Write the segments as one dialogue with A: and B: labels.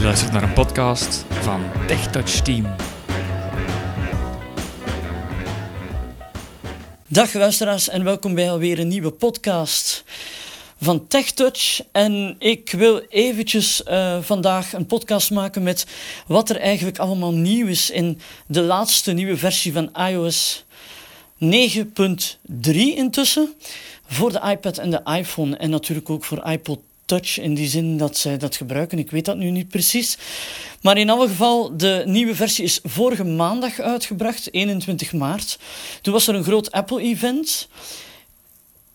A: Je luistert naar een podcast van TechTouch Team.
B: Dag luisteraars en welkom bij alweer een nieuwe podcast van TechTouch. En ik wil eventjes uh, vandaag een podcast maken met wat er eigenlijk allemaal nieuw is in de laatste nieuwe versie van iOS 9.3 intussen. Voor de iPad en de iPhone en natuurlijk ook voor iPod In die zin dat zij dat gebruiken. Ik weet dat nu niet precies. Maar in alle geval, de nieuwe versie is vorige maandag uitgebracht, 21 maart. Toen was er een groot Apple-event.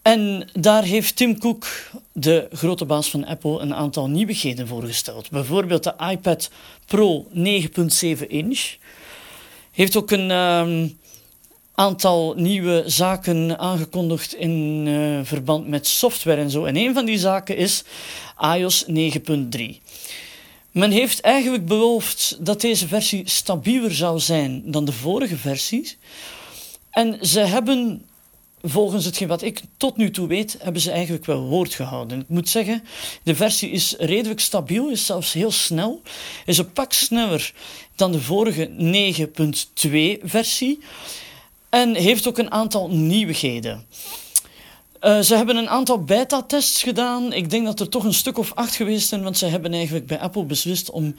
B: En daar heeft Tim Cook, de grote baas van Apple, een aantal nieuwigheden voorgesteld. Bijvoorbeeld de iPad Pro 9.7 inch. Heeft ook een ehm, aantal nieuwe zaken aangekondigd in uh, verband met software en zo. En een van die zaken is iOS 9.3. Men heeft eigenlijk beloofd dat deze versie stabieler zou zijn dan de vorige versies. En ze hebben, volgens hetgeen wat ik tot nu toe weet, hebben ze eigenlijk wel woord gehouden. Ik moet zeggen, de versie is redelijk stabiel, is zelfs heel snel. Is een pak sneller dan de vorige 9.2 versie. En heeft ook een aantal nieuwigheden. Uh, ze hebben een aantal beta-tests gedaan. Ik denk dat er toch een stuk of acht geweest zijn, want ze hebben eigenlijk bij Apple beslist om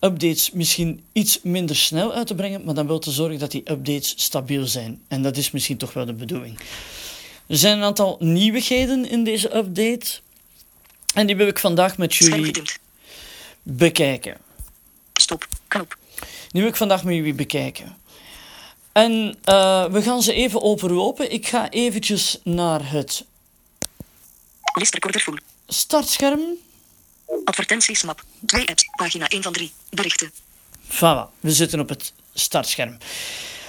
B: updates misschien iets minder snel uit te brengen, maar dan wel te zorgen dat die updates stabiel zijn. En dat is misschien toch wel de bedoeling. Er zijn een aantal nieuwigheden in deze update. En die wil ik vandaag met jullie bekijken.
C: Stop, knop.
B: Die wil ik vandaag met jullie bekijken. En uh, we gaan ze even openlopen. Ik ga eventjes naar het...
C: Listrecorder.
B: Startscherm.
C: Advertenties map. Twee apps. Pagina 1 van 3. Berichten.
B: Voilà, we zitten op het startscherm.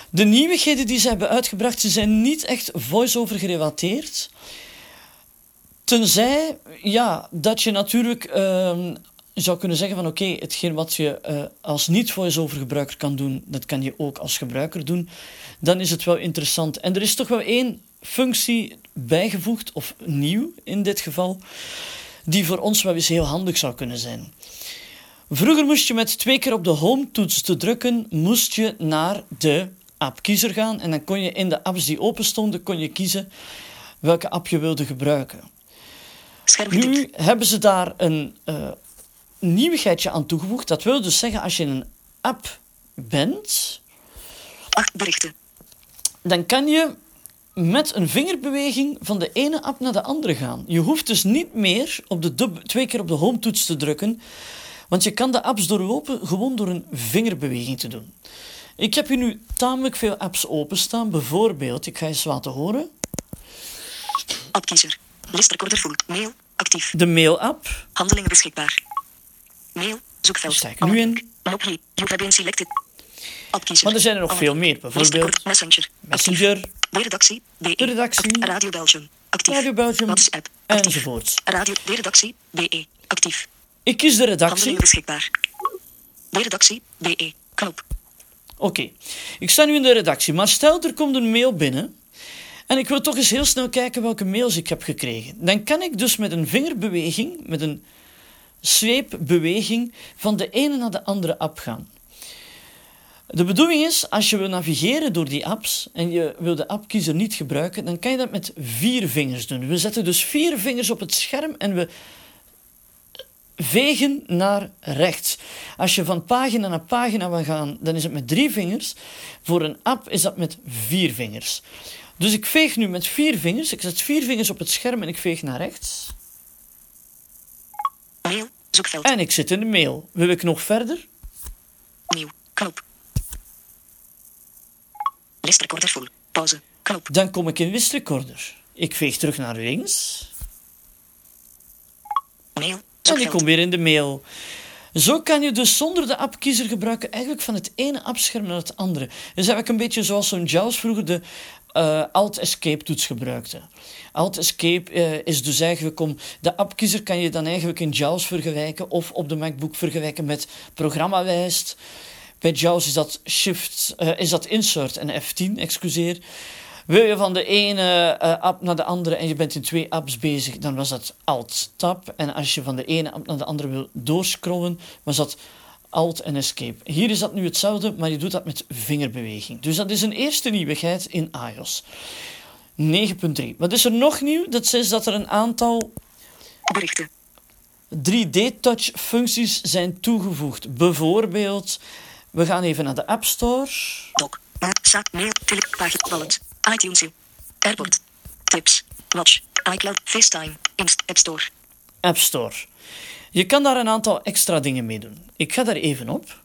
B: De nieuwigheden die ze hebben uitgebracht, ze zijn niet echt voice-over gerelateerd. Tenzij, ja, dat je natuurlijk uh, je zou kunnen zeggen van oké, hetgeen wat je uh, als niet-voice-over gebruiker kan doen, dat kan je ook als gebruiker doen. Dan is het wel interessant. En er is toch wel één functie bijgevoegd, of nieuw in dit geval, die voor ons wel eens heel handig zou kunnen zijn. Vroeger moest je met twee keer op de home-toets te drukken, moest je naar de appkiezer gaan. En dan kon je in de apps die open stonden, kon je kiezen welke app je wilde gebruiken. Nu hebben ze daar een uh, nieuwigheidje aan toegevoegd. Dat wil dus zeggen, als je in een app bent...
C: Acht berichten.
B: Dan kan je met een vingerbeweging van de ene app naar de andere gaan. Je hoeft dus niet meer op de twee keer op de home-toets te drukken, want je kan de apps doorlopen gewoon door een vingerbeweging te doen. Ik heb hier nu tamelijk veel apps openstaan. Bijvoorbeeld, ik ga eens laten horen.
C: Appkiezer. Listrecorder full. Mail. Actief.
B: De mail-app.
C: Handelingen beschikbaar. Mail, zoekveld.
B: Sta ik nu in.
C: Selected.
B: Maar er zijn er nog veel meer. Bijvoorbeeld
C: Messenger.
B: Messenger,
C: De redactie.
B: De redactie,
C: Radio Belgium. Actief.
B: Radio Belgium
C: WhatsApp.
B: Enzovoort.
C: Radio. De redactie. BE. Actief.
B: Ik kies de redactie.
C: Beschikbaar. De redactie. BE. Knop.
B: Oké, ik sta nu in de redactie, maar stel er komt een mail binnen en ik wil toch eens heel snel kijken welke mails ik heb gekregen. Dan kan ik dus met een vingerbeweging, met een zweepbeweging van de ene naar de andere app gaan. De bedoeling is, als je wil navigeren door die apps en je wil de appkiezer niet gebruiken, dan kan je dat met vier vingers doen. We zetten dus vier vingers op het scherm en we vegen naar rechts. Als je van pagina naar pagina wil gaan, dan is het met drie vingers. Voor een app is dat met vier vingers. Dus ik veeg nu met vier vingers. Ik zet vier vingers op het scherm en ik veeg naar rechts.
C: Zoekveld.
B: En ik zit in de mail. Wil ik nog verder?
C: Nieuw. Knop. Listrecorder full. Pauze. Knop.
B: Dan kom ik in listrecorder. Ik veeg terug naar links.
C: Mail.
B: En ik kom weer in de mail. Zo kan je dus zonder de appkiezer gebruiken eigenlijk van het ene appscherm naar het andere. Dus eigenlijk een beetje zoals zo'n JAWS vroeger de eh, Alt-Escape-toets gebruikte. Alt-Escape eh, is dus eigenlijk om... De appkiezer kan je dan eigenlijk in JAWS vergelijken of op de MacBook vergelijken met programmawijst. Bij JAWS is dat Shift, eh, is dat Insert en F10, excuseer. Wil je van de ene app naar de andere en je bent in twee apps bezig, dan was dat Alt-Tab. En als je van de ene app naar de andere wil doorscrollen, was dat Alt en Escape. Hier is dat nu hetzelfde, maar je doet dat met vingerbeweging. Dus dat is een eerste nieuwigheid in iOS. 9.3. Wat is er nog nieuw? Dat is dat er een aantal
C: Berichten.
B: 3D-touch functies zijn toegevoegd. Bijvoorbeeld, we gaan even naar de App Store.
C: Doc. Zak. Mail. Tele. Pagina. Wallet. iTunes. Airport. Tips. Watch. iCloud. FaceTime. Inst. App Store.
B: App Store. Je kan daar een aantal extra dingen mee doen. Ik ga daar even op.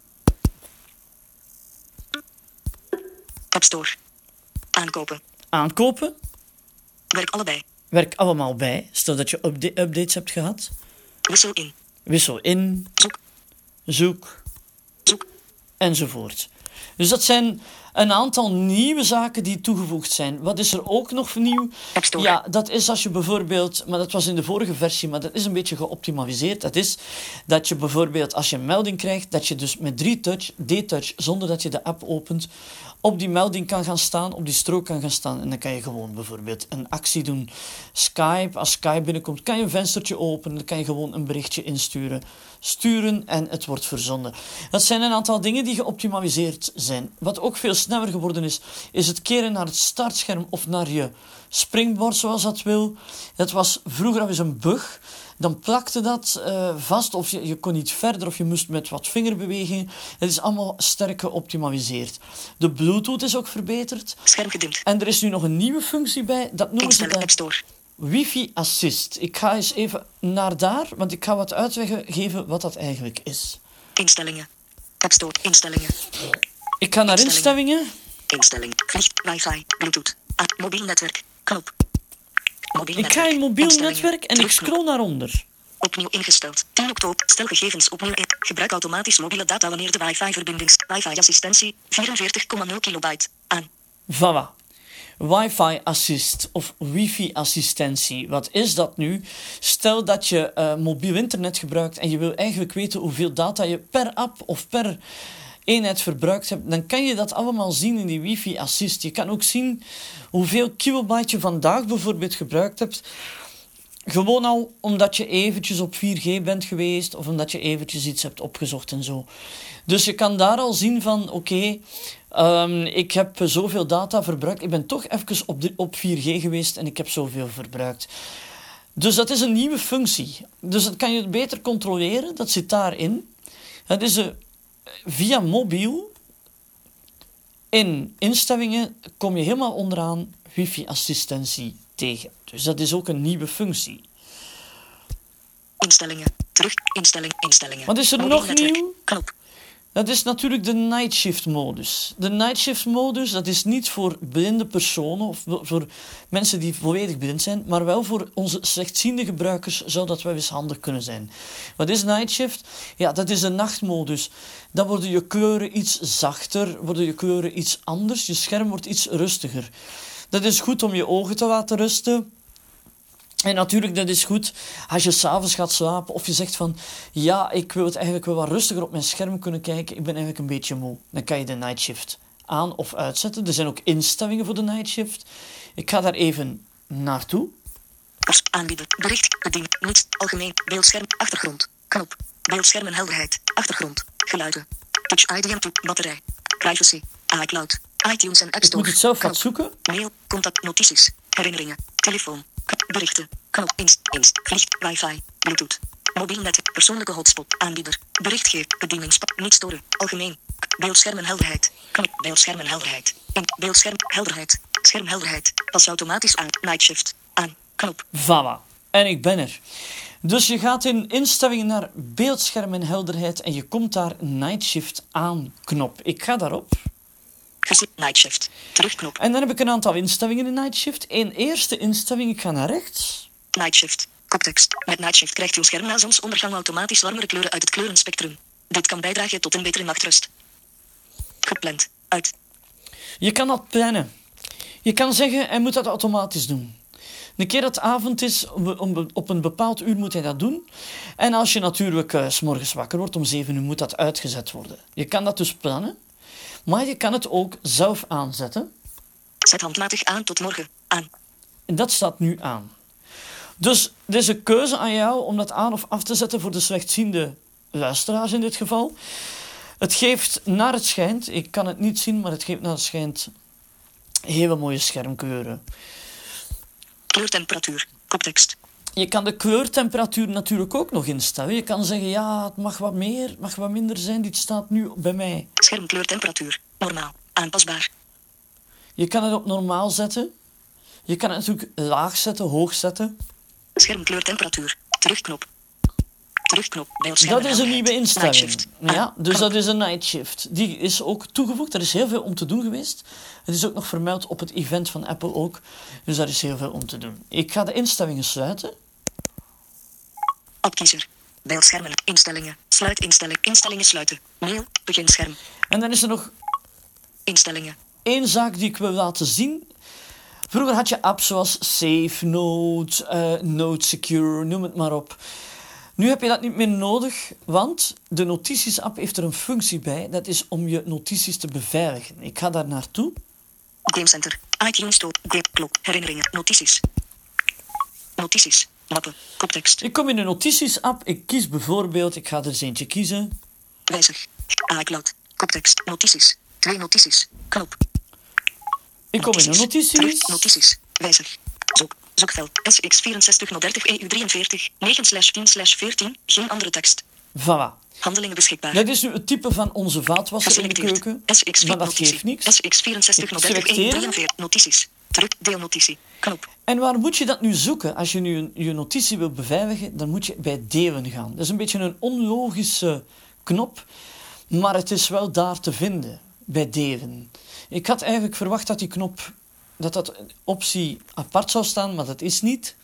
C: App Store. Aankopen.
B: Aankopen.
C: Werk allebei.
B: Werk allemaal bij. Stel dat je upda- updates hebt gehad.
C: Wissel in.
B: Wissel in,
C: Zoek.
B: zoek,
C: Zoek.
B: enzovoort. Dus dat zijn een aantal nieuwe zaken die toegevoegd zijn. Wat is er ook nog nieuw? Ja, dat is als je bijvoorbeeld, maar dat was in de vorige versie, maar dat is een beetje geoptimaliseerd. Dat is dat je bijvoorbeeld als je een melding krijgt, dat je dus met drie touch, D-touch, zonder dat je de app opent, op die melding kan gaan staan, op die strook kan gaan staan. En dan kan je gewoon bijvoorbeeld een actie doen. Skype, als Skype binnenkomt, kan je een venstertje openen, dan kan je gewoon een berichtje insturen. Sturen en het wordt verzonden. Dat zijn een aantal dingen die geoptimaliseerd zijn. Wat ook veel sneller geworden is, is het keren naar het startscherm of naar je springboard zoals dat wil. Dat was vroeger al eens een bug. Dan plakte dat eh, vast of je, je kon niet verder of je moest met wat vingerbewegingen. Het is allemaal sterk geoptimaliseerd. De Bluetooth is ook verbeterd.
C: Scherm gedimd.
B: En er is nu nog een nieuwe functie bij. Dat noemen ze de
C: Store.
B: Wifi Assist. Ik ga eens even naar daar, want ik ga wat uitleggen geven wat dat eigenlijk is.
C: Instellingen. App Store. Instellingen.
B: Ik ga naar
C: Instellingen. Instelling. Vliegt. Wifi. Bluetooth. Ah, mobiel netwerk. Knop. Mobiel
B: Ik ga in mobiel netwerk en ik scroll naar onder.
C: Opnieuw ingesteld. 10 oktober. Stel gegevens opnieuw in. Gebruik automatisch mobiele data wanneer de wifi-verbinding... Wifi-assistentie. 44,0 kilobyte. Aan.
B: Voilà. Wi-Fi assist of wifi assistentie. Wat is dat nu? Stel dat je eh, mobiel internet gebruikt en je wil eigenlijk weten hoeveel data je per app of per eenheid verbruikt hebt, dan kan je dat allemaal zien in die wifi assist. Je kan ook zien hoeveel kilobyte je vandaag bijvoorbeeld gebruikt hebt. Gewoon al omdat je eventjes op 4G bent geweest of omdat je eventjes iets hebt opgezocht en zo. Dus je kan daar al zien van, oké, ehm, ik heb zoveel data verbruikt. Ik ben toch even op, op 4G geweest en ik heb zoveel verbruikt. Dus dat is een nieuwe functie. Dus dat kan je beter controleren, dat zit daarin. Het is een, via mobiel, in instellingen kom je helemaal onderaan wifi-assistentie tegen. Dus dat is ook een nieuwe functie.
C: Instellingen. Terug. Instelling. Instellingen.
B: Wat is er
C: Mobiel
B: nog
C: netwerk.
B: nieuw?
C: Knop.
B: Dat is natuurlijk de night shift modus. De night shift modus, dat is niet voor blinde personen of voor mensen die volledig blind zijn, maar wel voor onze slechtziende gebruikers zou dat wel eens handig kunnen zijn. Wat is night shift? Ja, dat is de nachtmodus. Dan worden je kleuren iets zachter, worden je kleuren iets anders, je scherm wordt iets rustiger. Dat is goed om je ogen te laten rusten. En natuurlijk, dat is goed als je s'avonds gaat slapen of je zegt van ja, ik wil het eigenlijk wel wat rustiger op mijn scherm kunnen kijken, ik ben eigenlijk een beetje moe. Dan kan je de night shift aan of uitzetten. Er zijn ook instellingen voor de night shift. Ik ga daar even naartoe.
C: Aanbieden. Bericht. Bedien. Niets. Algemeen. Beeldscherm. Achtergrond. Knop. Beeldscherm en helderheid. Achtergrond. Geluiden. Touch ID en toe. Batterij. Privacy. iCloud. iTunes en App
B: Ik
C: Store.
B: moet het zelf wat zoeken.
C: Mail. Contact. Notities. Herinneringen. Telefoon. Berichten. Knop. Inst. Inst. Vliegt. Wifi. Bluetooth. Mobiel netwerk. Persoonlijke hotspot. Aanbieder. Berichtgever. Bedieningspa. Niet storen. Algemeen. K- Beeldscherm en helderheid. Knop. Beeldscherm en helderheid. In. Beeldscherm. Helderheid. Schermhelderheid. Pas automatisch aan. Night shift. Aan. Knop.
B: Voilà. En ik ben er. Dus je gaat in instellingen naar beeldscherm en helderheid en je komt daar night shift aan knop. Ik ga daarop.
C: Night shift. Terugknop.
B: En dan heb ik een aantal instellingen in night shift. Eén eerste instelling, ik ga naar rechts.
C: Night shift. Koptekst. Met Night shift krijgt uw scherm na zonsondergang automatisch warmere kleuren uit het kleurenspectrum. Dit kan bijdragen tot een betere nachtrust. Gepland. Uit.
B: Je kan dat plannen. Je kan zeggen, hij moet dat automatisch doen. Een keer dat het avond is, op een bepaald uur moet hij dat doen. En als je natuurlijk eh, s morgens wakker wordt om 7 uur, moet dat uitgezet worden. Je kan dat dus plannen, maar je kan het ook zelf aanzetten.
C: Zet handmatig aan tot morgen. Aan.
B: En dat staat nu aan. Dus dit is een keuze aan jou om dat aan of af te zetten voor de slechtziende luisteraars in dit geval. Het geeft naar het schijnt, ik kan het niet zien, maar het geeft naar het schijnt hele mooie schermkleuren.
C: Kleurtemperatuur. Koptekst.
B: Je kan de kleurtemperatuur natuurlijk ook nog instellen. Je kan zeggen, ja, het mag wat meer, het mag wat minder zijn. Dit staat nu bij mij.
C: Schermkleurtemperatuur. Normaal. Aanpasbaar.
B: Je kan het op normaal zetten. Je kan het natuurlijk laag zetten, hoog zetten.
C: Schermkleurtemperatuur. Terugknop. Terugknop.
B: Dat is een nieuwe instelling.
C: Aan.
B: Ja, dus dat is een night shift. Die is ook toegevoegd. Er is heel veel om te doen geweest. Het is ook nog vermeld op het event van Apple ook. Dus daar is heel veel om te doen. Ik ga de instellingen sluiten.
C: Opkiezer. Beeldschermen. Instellingen. Sluit instelling. Instellingen sluiten. Mail. Beginscherm.
B: En dan is er nog
C: Instellingen.
B: één zaak die ik wil laten zien. Vroeger had je apps zoals Safe Note, eh, Note Secure, noem het maar op. Nu heb je dat niet meer nodig, want de notities-app heeft er een functie bij. Dat is om je notities te beveiligen. Ik ga daar naartoe.
C: Game Center. iTunes Store. Game. Herinneringen. Notities. Notities. Mappen. Koptekst.
B: Ik kom in de notities-app. Ik kies bijvoorbeeld, ik ga er eens eentje kiezen.
C: Wijzig. iCloud. Koptekst. Notities. Twee notities. Knop.
B: Ik kom in de notities.
C: Notities. Wijzig. Zoek. Zoekveld. SX64 EU 43. 9 slash 10 slash 14. Geen andere tekst.
B: Voilà.
C: Handelingen beschikbaar.
B: Dat is nu het type van onze vaatwasser in de keuken.
C: SX
B: Maar dat geeft niks.
C: SX64 EU
B: selecteren.
C: 43. Notities. Terug. Deelnotitie. Knop.
B: En waar moet je dat nu zoeken? Als je nu een- je notitie wil beveiligen, dan moet je bij delen gaan. Dat is een beetje een onlogische knop, maar het is wel daar te vinden, bij delen. Ik had eigenlijk verwacht dat die knop, dat dat optie apart zou staan, maar dat is niet.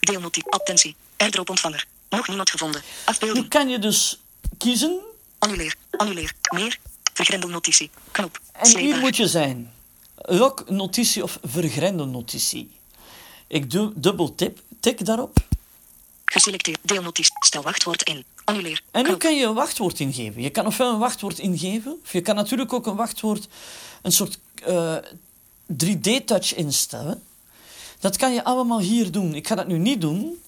C: Deelnotitie. Attentie. Airdrop ontvanger. Nog niemand gevonden.
B: Nu
C: Afbeelding.
B: kan je dus kiezen
C: Annuleer. Annuleer. Meer. Vergrendelnotitie. Knop.
B: en hier moet je zijn. Lok notitie of vergrendelnotitie. Ik doe dubbel tip, tik daarop.
C: Geselecteerd. Deelnotitie. Stel wachtwoord in. Annuleer.
B: En nu
C: Knop.
B: kan je een wachtwoord ingeven. Je kan ofwel een wachtwoord ingeven, of je kan natuurlijk ook een wachtwoord, een soort eh, 3D-touch instellen. Dat kan je allemaal hier doen. Ik ga dat nu niet doen.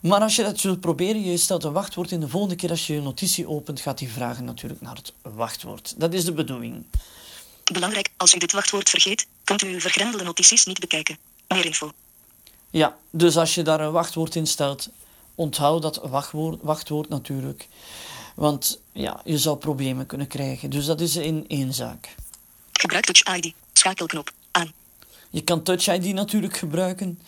B: Maar als je dat wilt proberen, je stelt een wachtwoord in. De volgende keer als je je notitie opent, gaat die vragen natuurlijk naar het wachtwoord. Dat is de bedoeling.
C: Belangrijk. Als u dit wachtwoord vergeet, kunt u uw vergrendelde notities niet bekijken. Meer info.
B: Ja, dus als je daar een wachtwoord in stelt, onthoud dat wachtwoord, wachtwoord natuurlijk. Want ja, je zou problemen kunnen krijgen. Dus dat is in één zaak.
C: Gebruik Touch ID. Schakelknop.
B: Je kan Touch ID natuurlijk gebruiken.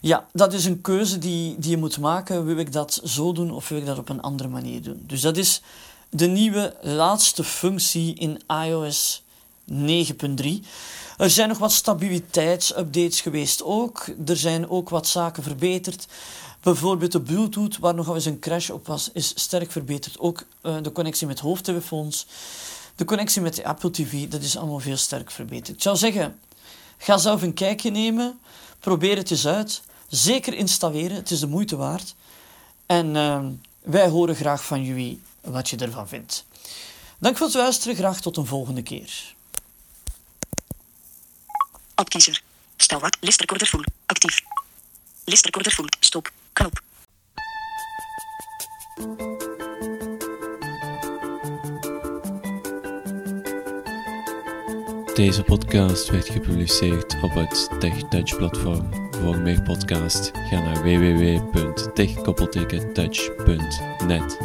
B: Ja, dat is een keuze die, die je moet maken. Wil ik dat zo doen of wil ik dat op een andere manier doen? Dus dat is de nieuwe laatste functie in iOS 9.3. Er zijn nog wat stabiliteitsupdates geweest ook. Er zijn ook wat zaken verbeterd. Bijvoorbeeld de Bluetooth, waar nog eens een crash op was, is sterk verbeterd. Ook eh, de connectie met hoofdtelefoons. De connectie met de Apple TV, dat is allemaal veel sterk verbeterd. Ik zou zeggen, ga zelf een kijkje nemen. Probeer het eens uit. Zeker installeren, het is de moeite waard. En eh, wij horen graag van jullie wat je ervan vindt. Dank voor het luisteren, graag tot een volgende keer.
C: Opkiezer. Stel wat. Listrecorder full. Actief. Listrecorder full. Stop. Knop.
D: Deze podcast werd gepubliceerd op het TechTouch platform. Voor meer podcasts ga naar www.techkoppeltekentouch.net.